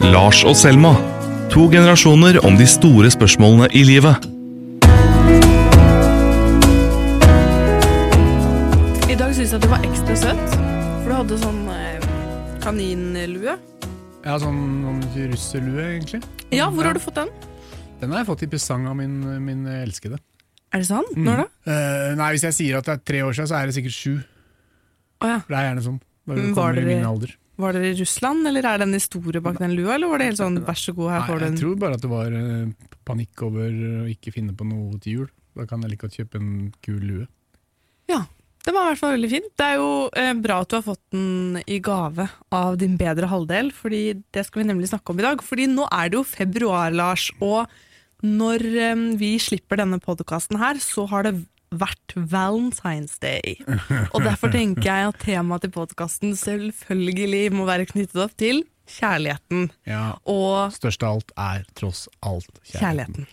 Lars og Selma. To generasjoner om de store spørsmålene i livet. I dag syns jeg at du var ekstra søt, for du hadde sånn eh, kaninlue. Ja, sånn, sånn russelue, egentlig. Ja, hvor har du fått den? Den har jeg fått i presang av min, min elskede. Er det sant? Når da? Eh, nei, Hvis jeg sier at det er tre år siden, så er det sikkert sju. Å ja. For det er gjerne sånn. Men du var kommer i dere- min alder. Var dere i Russland, eller er det en historie bak den lua, eller var det helt sånn vær så god, her får du jeg tror bare at det var eh, panikk over å ikke finne på noe til jul. Da kan jeg like godt kjøpe en kul lue. Ja. Det var i hvert fall veldig fint. Det er jo eh, bra at du har fått den i gave av din bedre halvdel, fordi det skal vi nemlig snakke om i dag. Fordi nå er det jo februar, Lars, og når eh, vi slipper denne podkasten her, så har det vært Valentine's Day. Og derfor tenker jeg at temaet til podkasten selvfølgelig må være knyttet opp til kjærligheten. Ja, Og Størst av alt er tross alt kjærligheten. kjærligheten.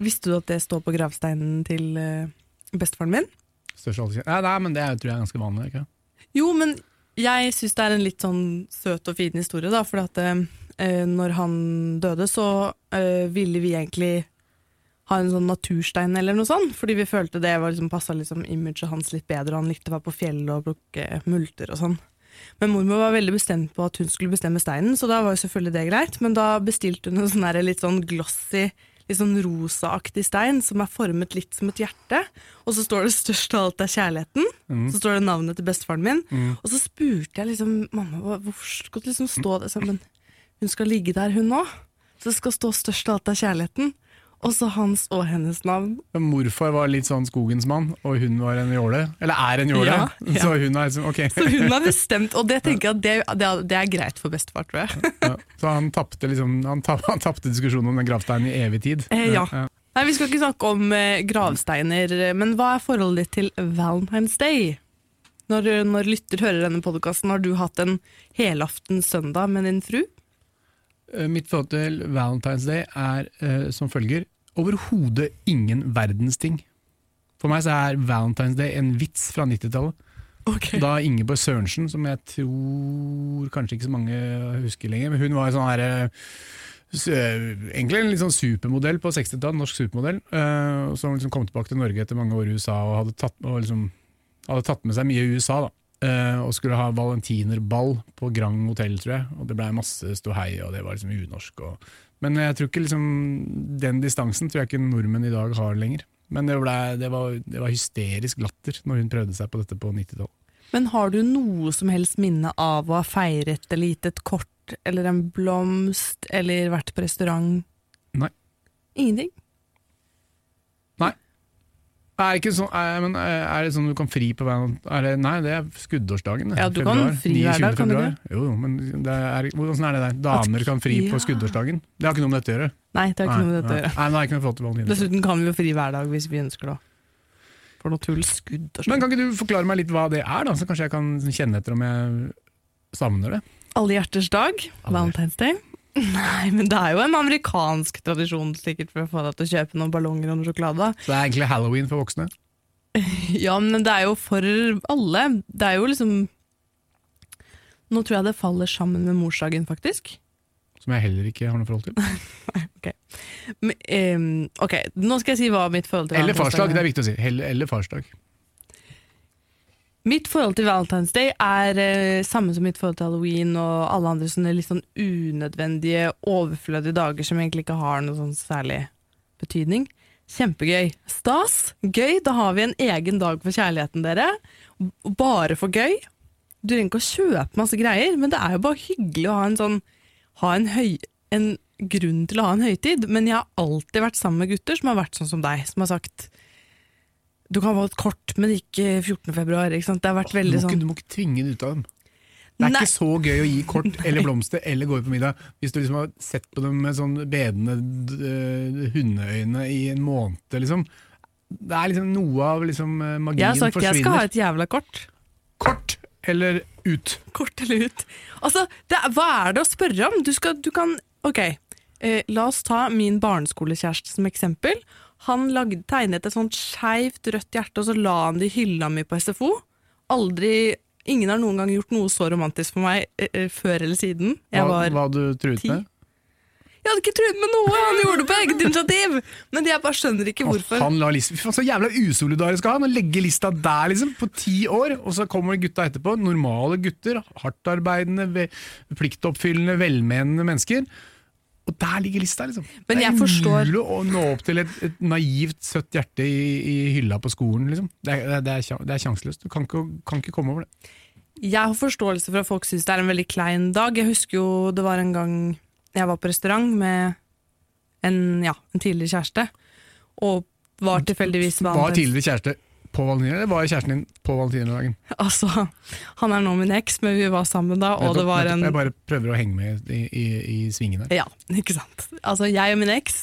Visste du at det står på gravsteinen til eh, bestefaren min? Størst av alt kjærligheten. Nei, nei, men det tror jeg er ganske vanlig. Ikke? Jo, men jeg syns det er en litt sånn søt og fin historie, da. For at eh, når han døde, så eh, ville vi egentlig ha en sånn naturstein eller noe sånt. Fordi vi følte det var liksom, passa liksom imaget hans litt bedre, og han likte å være på fjellet og plukke multer og sånn. Men mormor var veldig bestemt på at hun skulle bestemme steinen, så da var jo selvfølgelig det greit. Men da bestilte hun en sånn litt sånn glossy, litt sånn rosaaktig stein som er formet litt som et hjerte. Og så står det 'størst av alt er kjærligheten'. Så står det navnet til bestefaren min. Og så spurte jeg liksom mamma hvorfor skal det liksom stå det men hun skal ligge der hun òg. Så det skal stå 'størst av alt er kjærligheten'. Og så hans og hennes navn. Morfar var litt sånn skogens mann, og hun var en jåle. Eller er en jåle. Ja, ja. Så hun er liksom, ok. Så hun har bestemt, og det tenker jeg det, det, det er greit for bestefar, tror jeg. Ja, så han tapte liksom, han han tapte diskusjonen om den gravsteinen i evig tid. Eh, ja. Nei, Vi skal ikke snakke om eh, gravsteiner, men hva er forholdet ditt til Valentine's Day? Når, når lytter hører denne podkasten, har du hatt en helaften søndag med din fru? Eh, Mitt forhold til Valentine's Day er uh, som følger overhodet ingen verdens ting. For meg så er Valentine's Day en vits fra 90-tallet. Okay. Da Ingeborg Sørensen, som jeg tror kanskje ikke så mange husker lenger, men hun var sånn her, eh, eh, egentlig en litt sånn supermodell på 60-tallet, norsk supermodell, Uh, som liksom kom tilbake til Norge etter mange år i USA og hadde tatt, og liksom, hadde tatt med seg mye i USA. da. Eh, og skulle ha valentinerball på Grand Hotell, tror jeg. Og det blei masse ståhei, og det var liksom unorsk. Og, men jeg tror ikke liksom den distansen tror jeg ikke nordmenn i dag har lenger. Men det, ble, det, var, det var hysterisk latter når hun prøvde seg på dette på 90-tallet. Men har du noe som helst minne av å ha feiret eller gitt et kort eller en blomst eller vært på restaurant? Nei. Ingenting? Er, ikke sånn, er, men er er det sånn du kan fri på veien? Det, nei, det er skuddårsdagen. Ja, du kan fri hver dag, kan du februar. Jo, men det er, hvordan er det der? Damer kan fri på skuddårsdagen? Det har ikke noe med dette å gjøre. Nei, det har ikke noe med dette å gjøre. Nei, nei, det ikke noe forhold til valentiner. Dessuten kan vi jo fri hver dag hvis vi ønsker det. For noe tull Skuddårsdagen. Men kan ikke du forklare meg litt hva det er, da? Så kanskje jeg kan kjenne etter om jeg savner det? Alle hjerters dag, Valentine's Day. Nei, men det er jo en amerikansk tradisjon sikkert for å få deg til å kjøpe noen ballonger og noe sjokolade. Så det er egentlig halloween for voksne? Ja, men det er jo for alle. Det er jo liksom Nå tror jeg det faller sammen med morsdagen, faktisk. Som jeg heller ikke har noe forhold til. Men, um, ok, nå skal jeg si hva mitt forhold til Eller farsdag, det er viktig å si. Heller, eller farsdag. Mitt forhold til Valentine's Day er eh, samme som mitt forhold til halloween og alle andre sånne litt sånn unødvendige, overflødige dager som egentlig ikke har noe sånn særlig betydning. Kjempegøy. Stas. Gøy. Da har vi en egen dag for kjærligheten, dere. Bare for gøy. Du trenger ikke å kjøpe masse greier, men det er jo bare hyggelig å ha en sånn ha en, høy, en grunn til å ha en høytid. Men jeg har alltid vært sammen med gutter som har vært sånn som deg, som har sagt du kan ha et kort, men ikke 14. februar. Ikke sant? Det har vært Du veldig må, ikke, sånn du må ikke tvinge det ut av dem. Det er Nei. ikke så gøy å gi kort eller blomster eller gå ut på middag hvis du liksom har sett på dem med sånn bedende uh, hundeøyne i en måned, liksom. Det er liksom noe av liksom eh, magien Jeg har sagt jeg skal ha et jævla kort. Kort eller ut. Kort eller ut. Altså, det, hva er det å spørre om? Du, skal, du kan Ok, eh, la oss ta min barneskolekjæreste som eksempel. Han lagde, tegnet et sånt skeivt rødt hjerte, og så la han det i hylla mi på SFO. Aldri ingen har noen gang gjort noe så romantisk for meg eh, eh, før eller siden. Jeg, Hva, var, hva du truet ti. med? jeg hadde ikke truet med noe, han gjorde det på eget initiativ! Men jeg bare skjønner ikke hvorfor. Han la lista, Så jævla usolidarisk av han å legge lista der, liksom, på ti år, og så kommer gutta etterpå. Normale gutter, hardtarbeidende, pliktoppfyllende, velmenende mennesker. Og der ligger lista, liksom. Men det er umulig å nå opp til et, et naivt, søtt hjerte i, i hylla på skolen, liksom. Det er, det er, det er, sjanseløst. Du kan ikke, kan ikke komme over det. Jeg har forståelse for at folk syns det er en veldig klein dag. Jeg husker jo det var en gang jeg var på restaurant med en, ja, en tidligere kjæreste, og var tilfeldigvis Var tidligere kjæreste på valentiner, eller var kjæresten din på valentinerdagen? Altså, han er nå min eks, men vi var sammen da, og det var en Jeg bare prøver å henge med i, i, i svingen her. Ja, ikke sant. Altså, jeg og min eks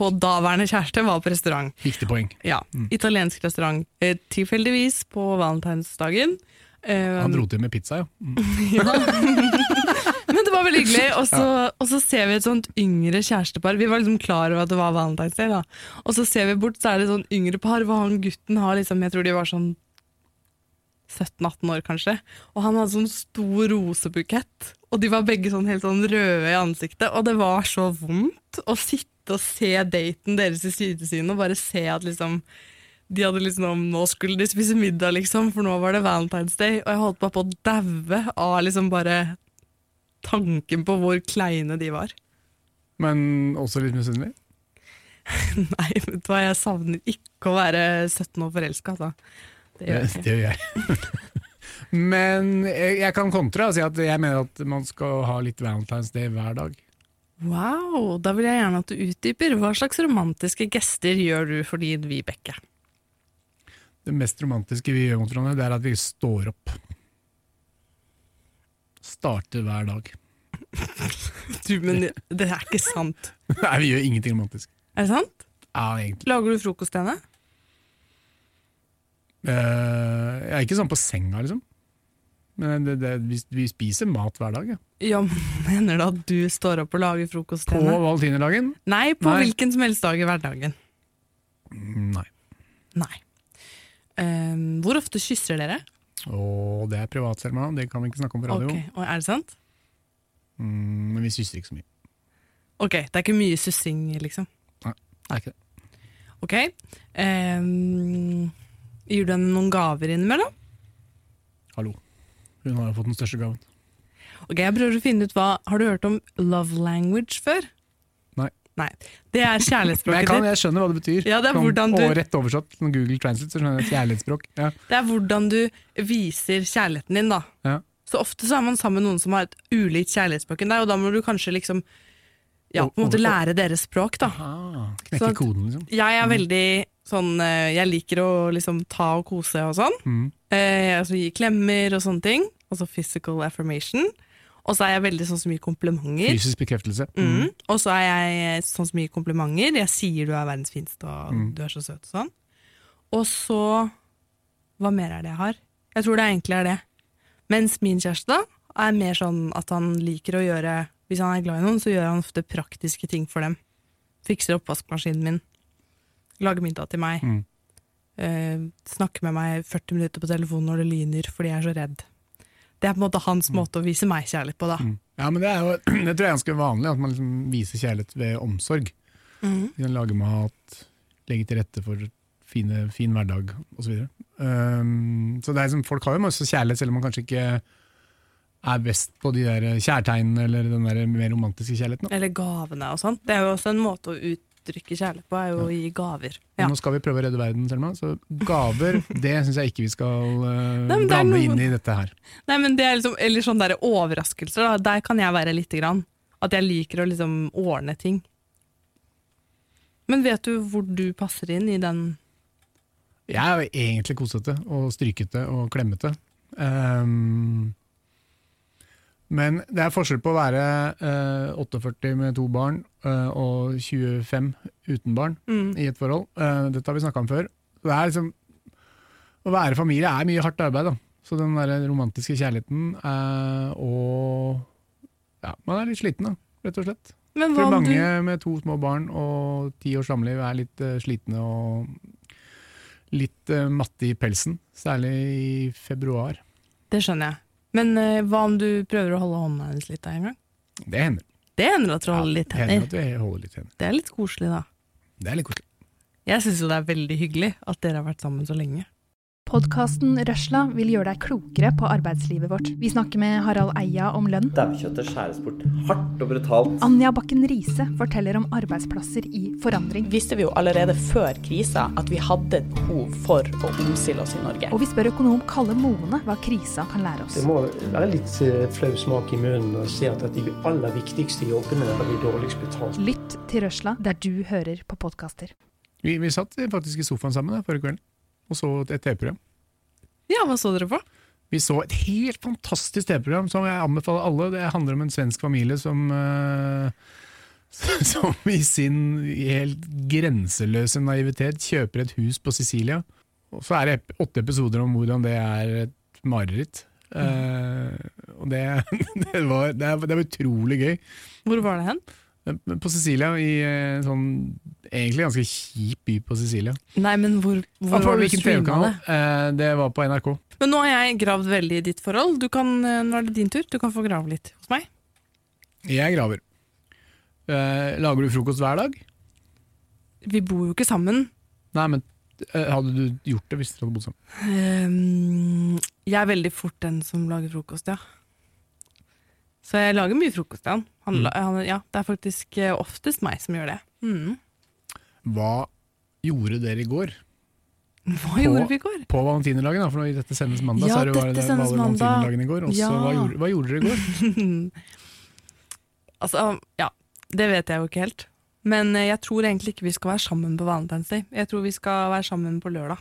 på daværende kjæreste var på restaurant. Viktig poeng. Ja, Italiensk restaurant. Eh, tilfeldigvis på valentinsdagen. Eh, Han dro til med pizza, ja. Mm. Men det var veldig hyggelig. Og så, og så ser vi et sånt yngre kjærestepar. Vi var liksom klar over at det var Valentine's Day. da. Og så ser vi bort, så er det et sånn yngre par hvor han gutten har liksom, jeg tror de var sånn 17-18 år kanskje. Og han hadde sånn stor rosebukett. Og de var begge sånn helt sånn røde i ansiktet. Og det var så vondt å sitte og se daten deres i sidesynet og bare se at liksom de hadde liksom, Nå skulle de spise middag, liksom, for nå var det Valentine's Day. Og jeg holdt bare på å daue av liksom bare tanken på hvor kleine de var. Men også litt misunnelig. Nei, vet du hva, jeg savner ikke å være 17 år forelska, altså. Det gjør jeg Det, det gjør jeg. Men jeg kan kontre og si at jeg mener at man skal ha litt Valentine's Day hver dag. Wow, da vil jeg gjerne at du utdyper. Hva slags romantiske gester gjør du for din Vibeke? Det mest romantiske vi gjør mot hverandre, det er at vi står opp. Starter hver dag. Du, men det er ikke sant. Nei, vi gjør ingenting romantisk. Er det sant? Ja, egentlig. Lager du frokost til henne? Eh, jeg er ikke sånn på senga, liksom. Men det, det, vi, vi spiser mat hver dag, ja. Ja, Mener du at du står opp og lager frokost På til henne? valentinerdagen? Nei, på Nei. hvilken som helst dag i hverdagen. Nei. Nei. Ehm, hvor ofte kysser dere? Og det er privat, Selma. Det kan vi ikke snakke om på radio. Ok, og Er det sant? Mm, men vi sysser ikke så mye. Ok, det er ikke mye sussing, liksom. Nei, Det er ikke det. Ok. Um, gir du henne noen gaver innimellom? Hallo. Hun har jo fått den største gaven. Ok, jeg prøver å finne ut hva Har du hørt om love language før? Nei. Det er kjærlighetsspråket kan, ditt. jeg skjønner hva det betyr. Ja, det er Sånn, hvordan du- Og rett oversatt som Google Translate, så skjønner jeg et kjærlighetsspråk. Ja. Det er hvordan du viser kjærligheten din, da. Ja. Så ofte så er man sammen med noen som har et ulikt kjærlighetsspråk enn deg, og da må du kanskje liksom ja, på en måte lære deres språk, da. Ah, knekke koden, liksom. Jeg er veldig sånn eh, Jeg liker å liksom ta og kose og sånn. Mm. Eh, altså gi klemmer og sånne ting. Altså physical affirmation. Og så er jeg veldig sånn som gir komplimenter. Fysisk bekreftelse. Mm. Og så er jeg sånn som gir komplimenter. Jeg sier du er verdens fineste og Mm. du er så søt og sånn. Og så Hva mer er det jeg har? Jeg tror det egentlig er det. Mens min kjæreste er mer sånn at han liker å gjøre Hvis han er glad i noen, så gjør han ofte praktiske ting for dem. Fikser oppvaskmaskinen min. Lager middag til meg. Mm. Eh, snakker med meg 40 minutter på telefonen når det lyner fordi jeg er så redd. Det er på en måte hans måte å vise meg kjærlighet på, da. Mm. Ja, men det, er jo, det tror jeg er ganske vanlig, at man liksom viser kjærlighet ved omsorg. Mm. Kan lage mat, legge til rette for fine, fin hverdag osv. Um, så det er liksom, folk har jo masse kjærlighet, selv om man kanskje ikke er best på de der kjærtegnene eller den der mer romantiske kjærligheten. da. Eller gavene og sånt. Det er jo også en måte å uttrykke kjærlighet på, er jo å gi gaver. Ja. Nå skal vi prøve å redde verden, Selma, så gaver det syns jeg ikke vi skal uh, Nei, blande inn i dette her. Nei, men det er liksom, Eller sånne der overraskelser. Da. Der kan jeg være lite grann. At jeg liker å liksom ordne ting. Men vet du hvor du passer inn i den Jeg er jo egentlig kosete og strykete og klemmete. Um, men det er forskjell på å være eh, 48 med to barn eh, og 25 uten barn mm. i et forhold. Eh, dette har vi snakka om før. Det er liksom, å være familie er mye hardt arbeid. Da. Så den der romantiske kjærligheten eh, og ja, Man er litt sliten, da, rett og slett. Men For hva om mange du med to små barn og ti års samliv er litt eh, slitne og litt eh, matte i pelsen, særlig i februar. Det skjønner jeg. Men uh, hva om du prøver å holde hånda hennes litt da en gang? Det hender. Det hender at du holder litt det hender hender. at du holder litt hender. Det er litt koselig, da. Det er litt koselig. Jeg syns jo det er veldig hyggelig at dere har vært sammen så lenge. Podkasten Røsla vil gjøre deg klokere på arbeidslivet vårt. Vi snakker med Harald Eia om lønn. Daukjøttet skjæres bort hardt og brutalt. Anja Bakken Riise forteller om arbeidsplasser i forandring. visste vi jo allerede før krisa at vi hadde et behov for å omstille oss i Norge. Og vi spør økonom Kalle Moene hva krisa kan lære oss. Det må være litt eh, flau smak i munnen å se at de aller viktigste jobbene er de dårligst betalt. Lytt til Røsla der du hører på podkaster. Vi, vi satt faktisk i sofaen sammen da, forrige kveld og så et TV-program. Ja, hva så dere på? Vi så et helt fantastisk TV-program som jeg anbefaler alle. Det handler om en svensk familie som uh, som i sin helt grenseløse naivitet kjøper et hus på Sicilia. Og så er det åtte episoder om hvordan det er et mareritt. Uh, og det, det, var, det, er, det er utrolig gøy. Hvor var det hen? På Sicilia, i en sånn egentlig ganske kjip by på Sicilia. Nei, men hvor, hvor Ja, var du streama det? Eh, det var på NRK. Men nå har jeg gravd veldig i ditt forhold. Du kan, eh, nå er det din tur. Du kan få grave litt hos meg. Jeg graver. Eh, lager du frokost hver dag? Vi bor jo ikke sammen. Nei, men eh, hadde du gjort det hvis dere hadde bodd sammen? Ehm, jeg er veldig fort den som lager frokost, ja. Så jeg lager mye frokost til han. Han, Mm. han ja, det er faktisk eh, oftest meg som gjør det. Mm. Hva gjorde dere i går? Hva På- gjorde vi i går? På valentinerdagen, da, for når dette sendes mandag, Ja, så er det, dette sendes mandag. i går. også, Ja. hva, gjorde, hva gjorde dere i går? altså, ja, det vet jeg jo ikke helt. Men eh, jeg tror egentlig ikke vi skal være sammen på Valentine's Day. Jeg tror vi skal være sammen på lørdag.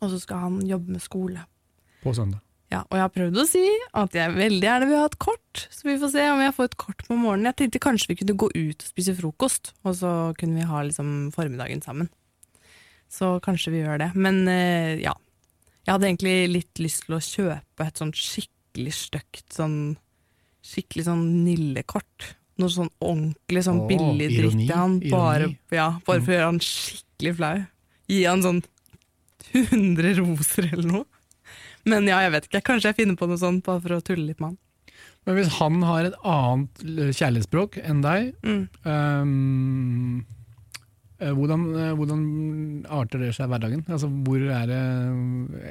Og så skal han jobbe med skole. På søndag. Ja, og jeg har prøvd å si at jeg veldig gjerne vil ha et kort, så vi får se om jeg får et kort på morgenen. Jeg tenkte kanskje vi kunne gå ut og spise frokost, og så kunne vi ha liksom formiddagen sammen. Så kanskje vi gjør det. Men eh, ja, jeg hadde egentlig litt lyst til å kjøpe et sånn skikkelig stygt sånn Skikkelig sånn Nille-kort. Noe sånn ordentlig sånn Åh, billig dritt til han. Bare, ja, bare Mm. for å gjøre han skikkelig flau. Gi han sånn 100 roser eller noe. Men ja, jeg vet ikke. Kanskje jeg finner på noe sånt bare for å tulle litt med han. Men hvis han har et annet kjærlighetsspråk enn deg, Mm. eh, hvordan, eh, hvordan arter det seg i hverdagen? Altså, hvor er det,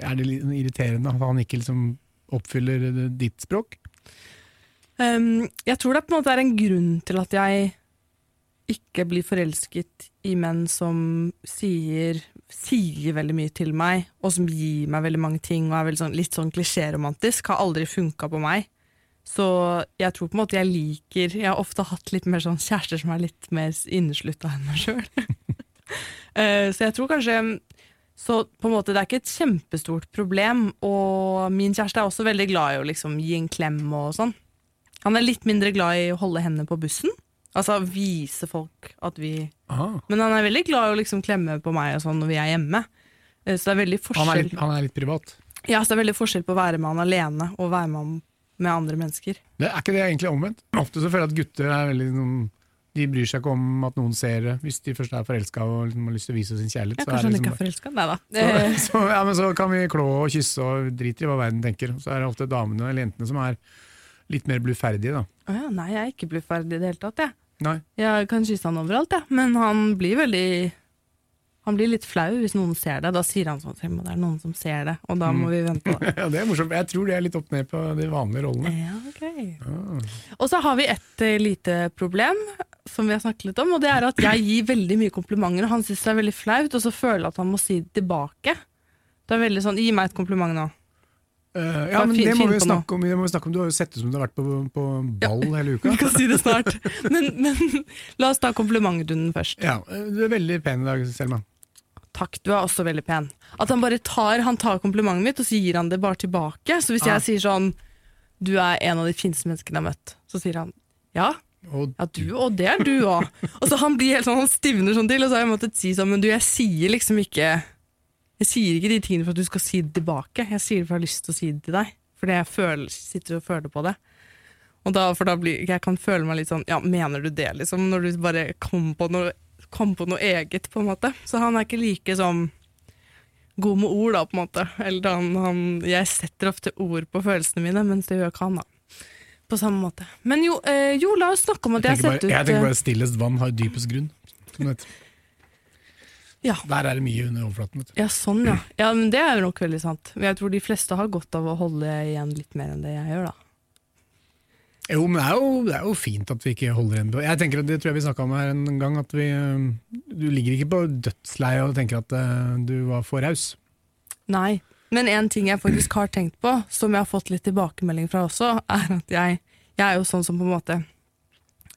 er det irriterende at han ikke liksom oppfyller ditt språk? Um, jeg tror det på en måte er en grunn til at jeg ikke blir forelsket i menn som sier, sier veldig mye til meg, og som gir meg veldig mange ting, og er sånn, litt sånn klisjéromantisk. Har aldri funka på meg. Så jeg tror på en måte jeg liker Jeg har ofte hatt litt mer sånn kjærester som er litt mer inneslutta enn meg sjøl. så jeg tror kanskje Så på en måte det er ikke et kjempestort problem, og min kjæreste er også veldig glad i å liksom gi en klem og sånn. Han er litt mindre glad i å holde hendene på bussen. Altså vise folk at vi Aha. Men han er veldig glad i å liksom klemme på meg og sånn når vi er hjemme. Eh, Så det er veldig han, forskjell er litt, han er litt privat. Ja, så det er veldig forskjell på å være med han alene og være med han med andre mennesker. Det, er ikke det egentlig omvendt? Ofte så føler jeg at gutter er veldig noen, De bryr seg ikke om at noen ser det, hvis de først er forelska og liksom har lyst til å vise sin kjærlighet. Ja, så kanskje han ikke liksom er forelska? Nei da. Så, så, ja, men så kan vi klå og kysse og drite i hva verden tenker. Så er det ofte damene eller jentene som er litt mer bluferdige, da. Å ja, nei, jeg er ikke bluferdig i det hele tatt, jeg. Nei. Jeg kan kysse han overalt, jeg. Men han blir veldig Han blir litt flau hvis noen ser det. Da sier han sånn at det er noen som ser det, og da må vi vente på det. Ja, det er morsomt. Jeg tror det er litt opp ned på de vanlige rollene. Ja, ok. Ah. Og så har vi et eh, lite problem som vi har snakket litt om, og det er at jeg gir veldig mye komplimenter, og han syns det er veldig flaut, og så føler jeg at han må si det tilbake. Det er veldig sånn, Gi meg et kompliment nå. Eh, ja, men det må, vi snakke om, det må vi snakke om. Du har jo sett ut som du har vært på, på ball hele uka. Vi kan si det snart. Men, men la oss ta komplimentrunden først. Ja, eh, Du er veldig pen i dag, Selma. Takk, du er også veldig pen. At han bare tar, han tar komplimentet mitt, og så gir han det bare tilbake. Så hvis Ah. jeg sier sånn Du er en av de fineste menneskene jeg har møtt, så sier han ja. Og Ja, du, og det er du òg. Og så han blir helt sånn, han stivner sånn til, og så har jeg måttet si sånn, men du, jeg sier liksom ikke Jeg sier ikke de tingene for at du skal si det tilbake, jeg sier det for jeg har lyst til å si det til deg. Fordi jeg føler, sitter og føler på det. Og da, for da blir, jeg kan føle meg litt sånn, ja, mener du det, liksom? Når du bare kom på noe, kom på noe eget, på en måte. Så han er ikke like sånn god med ord, da, på en måte. Eller han, han, jeg setter ofte ord på følelsene mine, mens det gjør ikke han, da. På samme måte. Men jo, eh, jo la oss snakke om at jeg, Jeg har sett bare, ut jeg tenker eh, bare stillest vann har dypest grunn. som det heter. Ja. Der er det mye under overflaten. Ja, sånn, ja. ja. Men det er jo nok veldig sant. Men jeg tror de fleste har godt av å holde igjen litt mer enn det jeg gjør, da. Jo, men det er jo, det er jo fint at vi ikke holder igjen Jeg tenker at Det tror jeg vi snakka om her en gang, at vi øh, Du ligger ikke på dødsleiet og tenker at øh, du var for raus. Nei. Men en ting jeg faktisk har tenkt på, som jeg har fått litt tilbakemelding fra også, er at jeg, jeg er jo sånn som på en måte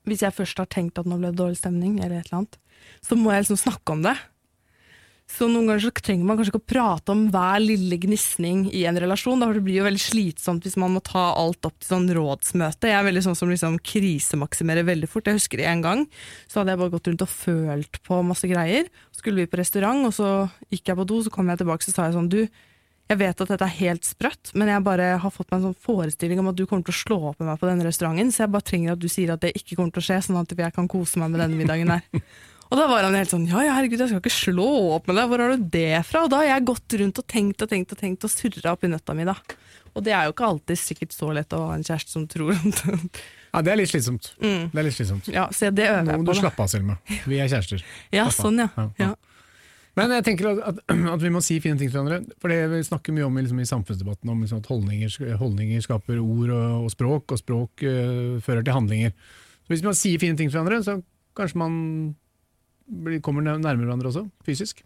Hvis jeg først har tenkt at nå ble det dårlig stemning, eller et eller annet, så må jeg liksom snakke om det. Så noen ganger så trenger man kanskje ikke å prate om hver lille gnisning i en relasjon. Da, blir det jo veldig slitsomt hvis man må ta alt opp til sånn rådsmøte. Jeg er veldig sånn som liksom krisemaksimerer veldig fort. Jeg husker en gang så hadde jeg bare gått rundt og følt på masse greier. Skulle vi på restaurant, og så gikk jeg på do, så kom jeg tilbake så sa jeg sånn du, jeg vet at dette er helt sprøtt, men jeg bare har fått meg en sånn forestilling om at du kommer til å slå opp med meg på denne restauranten, så jeg bare trenger at du sier at det ikke kommer til å skje, sånn at jeg kan kose meg med denne middagen her. Og da var han helt sånn ja, ja, herregud, jeg skal ikke slå opp med deg, hvor har du det fra? Og da har jeg gått rundt og tenkt og tenkt og tenkt og surra oppi nøtta mi, da. Og det er jo ikke alltid sikkert så lett å ha en kjæreste som tror Ja, Det er litt slitsomt. mm. Det er litt slitsomt. Ja, se, det øver Nå jeg må du på, da. slappe av, Selma. Vi er kjærester. Ja, Slapp sånn, ja. Ja, ja. Men jeg tenker at, at, vi må si fine ting til hverandre. For det vi snakker mye om liksom, i samfunnsdebatten, om liksom, at holdninger, holdninger skaper ord og, og språk, og språk uh, fører til handlinger. Så Hvis man sier fine ting til hverandre, så kanskje man kommer nærmere hverandre også, fysisk.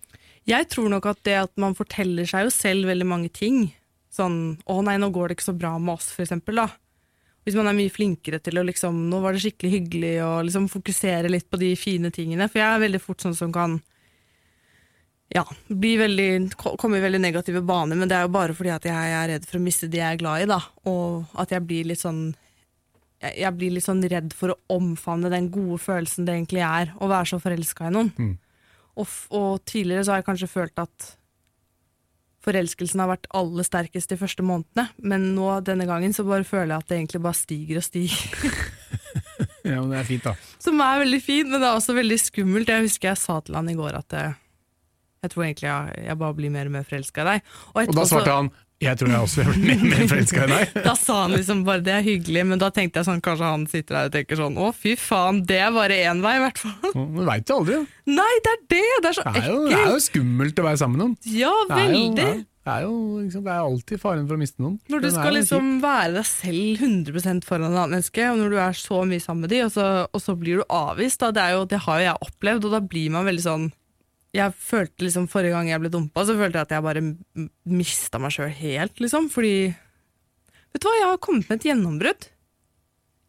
Jeg tror nok at det at man forteller seg jo selv veldig mange ting, sånn 'å nei, nå går det ikke så bra med oss', for eksempel, da. Hvis man er mye flinkere til å liksom 'nå var det skikkelig hyggelig', og liksom fokusere litt på de fine tingene. For jeg er veldig fort sånn som kan ja, bli veldig, komme i veldig negative baner, men det er jo bare fordi at jeg er redd for å miste de jeg er glad i, da. Og at jeg blir litt sånn jeg blir litt sånn redd for å omfavne den gode følelsen det egentlig er å være så forelska i noen. Mm. Og, og tidligere så har jeg kanskje følt at forelskelsen har vært aller sterkest de første månedene, men nå denne gangen så bare føler jeg at det egentlig bare stiger og stiger. Ja, men Det er fint, da. Som er veldig fint, men det er også veldig skummelt. Jeg husker jeg sa til han i går at eh, jeg tror egentlig jeg, jeg bare blir mer og mer forelska i deg. Og og da svarte han jeg tror jeg også er mer, mer forelska i deg. Da sa han liksom bare det er hyggelig, men da tenkte jeg sånn, kanskje han sitter der og tenker sånn å fy faen, det er bare én vei i hvert fall. Du veit jo aldri. Nei, det er det! Det er så Det er, det er jo skummelt å være sammen med noen. Ja, Det er jo, veldig! det er jo liksom, det er alltid faren for å miste noen. Når du skal liksom liksom være deg selv 100 foran et annet menneske, og når du er så mye sammen med de, og så, og så blir du avvist, da, det, er jo, det har jo jeg opplevd, og da blir man veldig sånn Jeg følte liksom Forrige gang jeg ble dumpa, så følte jeg at jeg bare mista meg sjøl helt, liksom. Fordi Vet du hva, jeg har kommet med et gjennombrudd.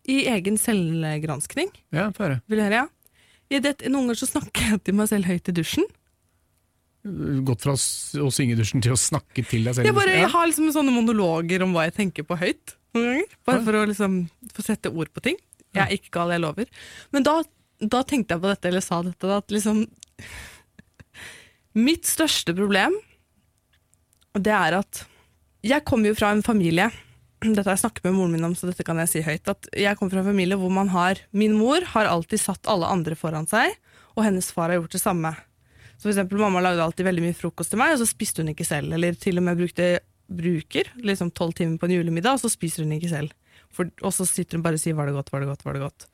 I egen selvgranskning. Ja, få høre. Vil du høre, ja? I det, noen ganger så snakker jeg til meg selv høyt i dusjen. Gått fra å synge i dusjen til å snakke til deg selv. Jeg, bare, jeg har liksom sånne monologer om hva jeg tenker på høyt. Noen ganger. Bare for å liksom få sette ord på ting. Jeg er ikke gal, jeg lover. Men da, da tenkte jeg på dette, eller sa dette, da, at liksom Mitt største problem, det er at jeg kommer jo fra en familie dette har jeg snakket med moren min om, så dette kan jeg si høyt. At jeg kommer fra en familie hvor man har Min mor har alltid satt alle andre foran seg, og hennes far har gjort det samme. Så for eksempel, Mamma lagde alltid veldig mye frokost til meg, og så spiste hun ikke selv. Eller til og med brukte bruker liksom tolv timer på en julemiddag, og så spiser hun ikke selv. For, og så sitter hun bare og sier 'var det godt, var det godt', var det godt.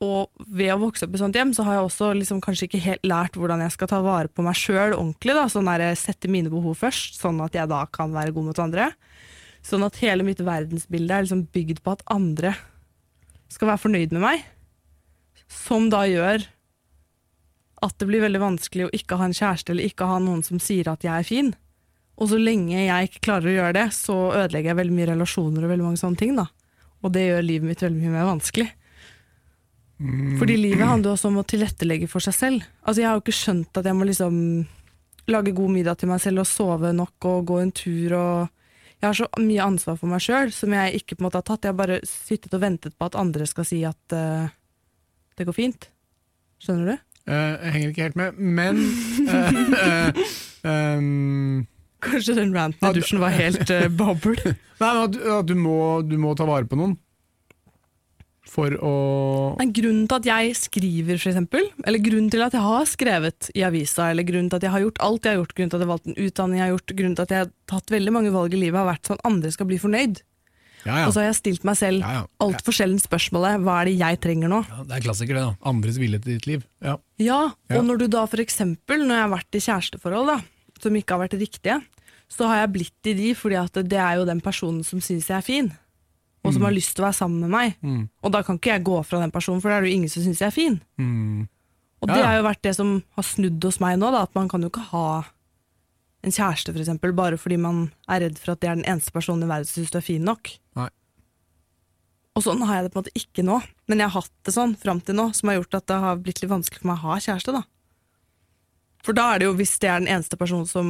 Og ved å vokse opp i sånt hjem, så har jeg også liksom kanskje ikke helt lært hvordan jeg skal ta vare på meg sjøl ordentlig. da, sånn der, Sette mine behov først, sånn at jeg da kan være god mot andre. Sånn at hele mitt verdensbilde er liksom bygd på at andre skal være fornøyd med meg. Som da gjør at det blir veldig vanskelig å ikke ha en kjæreste eller ikke ha noen som sier at jeg er fin. Og så lenge jeg ikke klarer å gjøre det, så ødelegger jeg veldig mye relasjoner og veldig mange sånne ting. da. Og det gjør livet mitt veldig mye mer vanskelig. Fordi livet handler også om å tilrettelegge for seg selv. Altså Jeg har jo ikke skjønt at jeg må liksom lage god middag til meg selv og sove nok og gå en tur og Jeg har så mye ansvar for meg sjøl som jeg ikke på en måte har tatt. Jeg har bare sittet og ventet på at andre skal si at uh, det går fint. Skjønner du? Uh, jeg henger ikke helt med, men uh, um, Kanskje den ranten i dusjen var helt uh, boble. Nei, men at, at du, må, du må ta vare på noen. For å Nei, grunnen til at jeg skriver, for eksempel, eller grunnen til at jeg har skrevet i avisa, eller grunnen til at jeg har gjort alt jeg har gjort, grunnen til at jeg har valgt en utdanning jeg har gjort, grunnen til at jeg har tatt veldig mange valg i livet, har vært sånn at andre skal bli fornøyd. Ja, ja. Og så har jeg stilt meg selv Ja, ja. altfor sjelden spørsmålet hva er det jeg trenger nå? ja. Det er klassiker, det. da. Andres vilje til ditt liv. Ja. Ja, Ja. og når du da for eksempel, når jeg har vært i kjæresteforhold da, som ikke har vært riktige, så har jeg blitt i de fordi at det er jo den personen som syns jeg er fin, og som har lyst til å være sammen med meg. Mm. Og da kan ikke jeg gå fra den personen, for da er det jo ingen som syns jeg er fin. Mm. Og Ja, det har jo vært det som har snudd hos meg nå, da, at man kan jo ikke ha en kjæreste for eksempel, bare fordi man er redd for at det er den eneste personen i verden som syns du er fin nok. Nei. Og sånn har jeg det på en måte ikke nå, men jeg har hatt det sånn fram til nå, som har gjort at det har blitt litt vanskelig for meg å ha kjæreste. da. For da er det jo, hvis det er den eneste personen som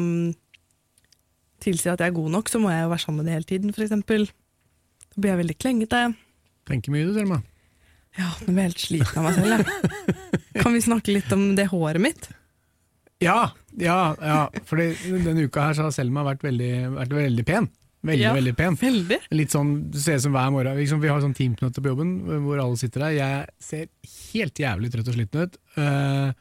tilsier at jeg er god nok, så må jeg jo være sammen med det hele tiden, for eksempel. Blir jeg veldig klengete. Tenker mye du, Selma. Ja, nå blir jeg helt sliten av meg selv, jeg. Kan vi snakke litt om det håret mitt? Ja, ja, ja. For denne uka her så har Selma vært veldig, vært veldig pen. Veldig, Ja. veldig pen. Veldig. Litt sånn, Det ser ut som hver morgen. Liksom, vi har sånn teamknøtte på jobben hvor alle sitter der. Jeg ser helt jævlig trøtt og sliten ut. Uh,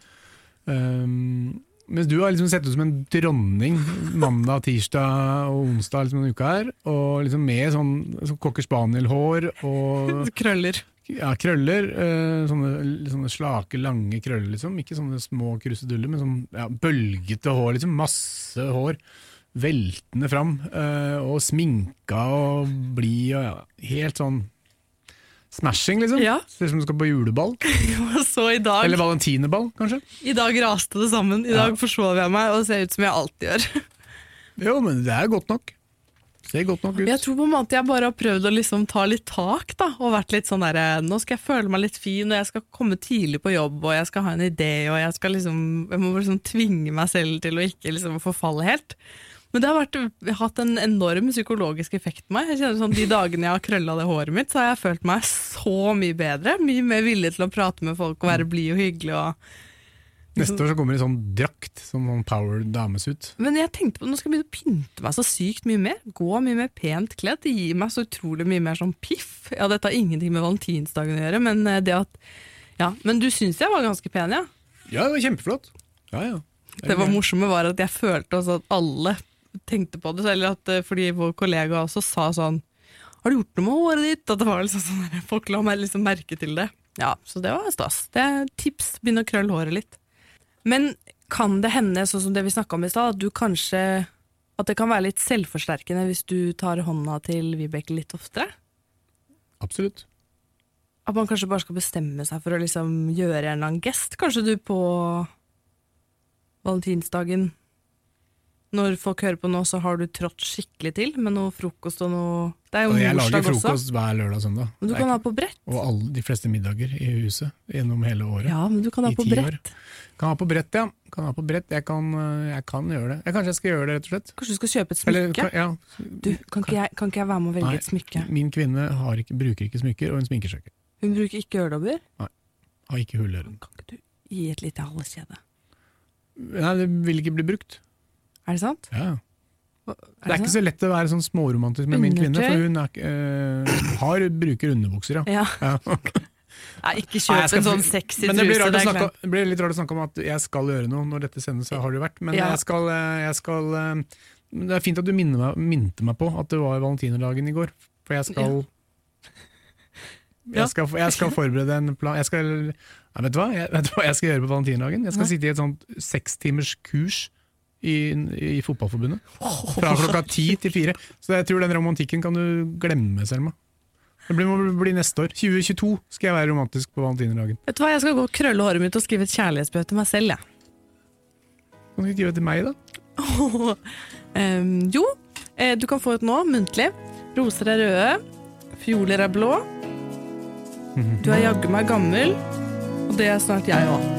ehm, mens du har liksom sett ut som en dronning mandag, tirsdag og onsdag liksom, denne uka her. Og liksom med sånn, sånn cocker spaniel-hår og Krøller. ja, krøller. eh, sånne, sånne slake, lange krøller, liksom. Ikke sånne små kruseduller, men sånn ja, bølgete hår. liksom Masse hår. Veltende fram. eh, og sminka og blid og ja, helt sånn smashing, liksom. Ja. Ser ut som du skal på juleball. Så i dag, Eller valentinerball, kanskje. i dag raste det sammen. I Ja. dag forsov jeg meg og ser ut som jeg alltid gjør. Jo, men det er godt nok. Ser godt nok ut. Jeg tror på en måte jeg bare har prøvd å liksom ta litt tak, da. Og vært litt sånn derre Nå skal jeg føle meg litt fin, og jeg skal komme tidlig på jobb, og jeg skal ha en idé, og jeg skal liksom Jeg må liksom tvinge meg selv til å ikke liksom forfalle helt. Men det har vært, hatt en enorm psykologisk effekt på meg. Jeg kjenner sånn De dagene jeg har krølla det håret mitt, så har jeg følt meg så mye bedre. Mye mer villig til å prate med folk og være blid og hyggelig. og Neste år så kommer det i sånn drakt, som sånn power dames ut. Men jeg tenkte på nå skal jeg begynne å pynte meg så sykt mye mer. Gå mye mer pent kledd. Det gir meg så utrolig mye mer sånn piff. Ja, dette har ingenting med valentinsdagen å gjøre, men eh, det at Ja, men du syns jeg var ganske pen, ja? Ja, det var kjempeflott. Ja, ja. Det var morsomme var at jeg følte også at alle tenkte på det, eller at eh, fordi vår kollega også sa sånn Har du gjort noe med håret ditt? At det var liksom sånn der, Folk la meg liksom merke til det. Ja, så det var stas. Det er tips. Begynn å krølle håret litt. Men kan det hende, sånn som det vi snakka om i stad, at du kanskje At det kan være litt selvforsterkende hvis du tar hånda til Vibeke litt oftere? Absolutt. At man kanskje bare skal bestemme seg for å liksom gjøre en eller annen gest? Kanskje du på valentinsdagen Når folk hører på nå, så har du trådt skikkelig til med noe frokost og noe Det er jo Og jeg lager frokost også. hver lørdag og søndag. Men du kan ha på brett. Og alle, de fleste middager i huset gjennom hele året. Ja, men du kan ha på brett. år. Kan ha på brett, ja. Kan ha på brett. Jeg, kan, øh, jeg kan gjøre det. Jeg, kanskje jeg skal gjøre det, rett og slett. Kanskje du skal kjøpe et Eller, smykke? kan- ja. Du, kan ikke, jeg, kan ikke jeg være med å velge Nei. et smykke? Min kvinne har ikke, bruker ikke smykker, og hun sminker seg ikke. Hun bruker ikke øredobber. Har ikke hull i øret. Kan ikke du gi et lite halskjede? Nei, det vil ikke bli brukt. Er det sant? Ja. Er Det er ikke så lett å være sånn småromantisk med min kvinne, for hun er, øh, har, bruker underbukser, ja. Ja. ja. Nei, ikke kjøp en sånn sexy truse. det blir, rart Det snakke, det blir litt rart å snakke om at jeg skal gjøre noe når dette sendes, har det jo vært. Men Ja. jeg skal, øh, jeg skal øh, Det er fint at du minner meg, minte meg på at det var valentinerdagen i går, for jeg skal Ja. Jeg skal, jeg skal forberede en plan jeg skal, ja, vet, du hva? Jeg, vet du hva jeg skal gjøre på valentinerdagen? Jeg skal Nei. sitte i et sånt sekstimers kurs i, i Fotballforbundet. Fra klokka ti til fire. Så jeg tror den romantikken kan du glemme, Selma. Det blir, må bli neste år. 2022 skal jeg være romantisk på valentinerdagen. Vet du hva, Jeg skal gå og krølle håret mitt og skrive et kjærlighetsbrev til meg selv. jeg. Kan du ikke skrive det til meg, da? um, jo, eh, du kan få et nå, muntlig. Roser er røde, fioler er blå. Du er jaggu meg gammel, og det er snart jeg òg.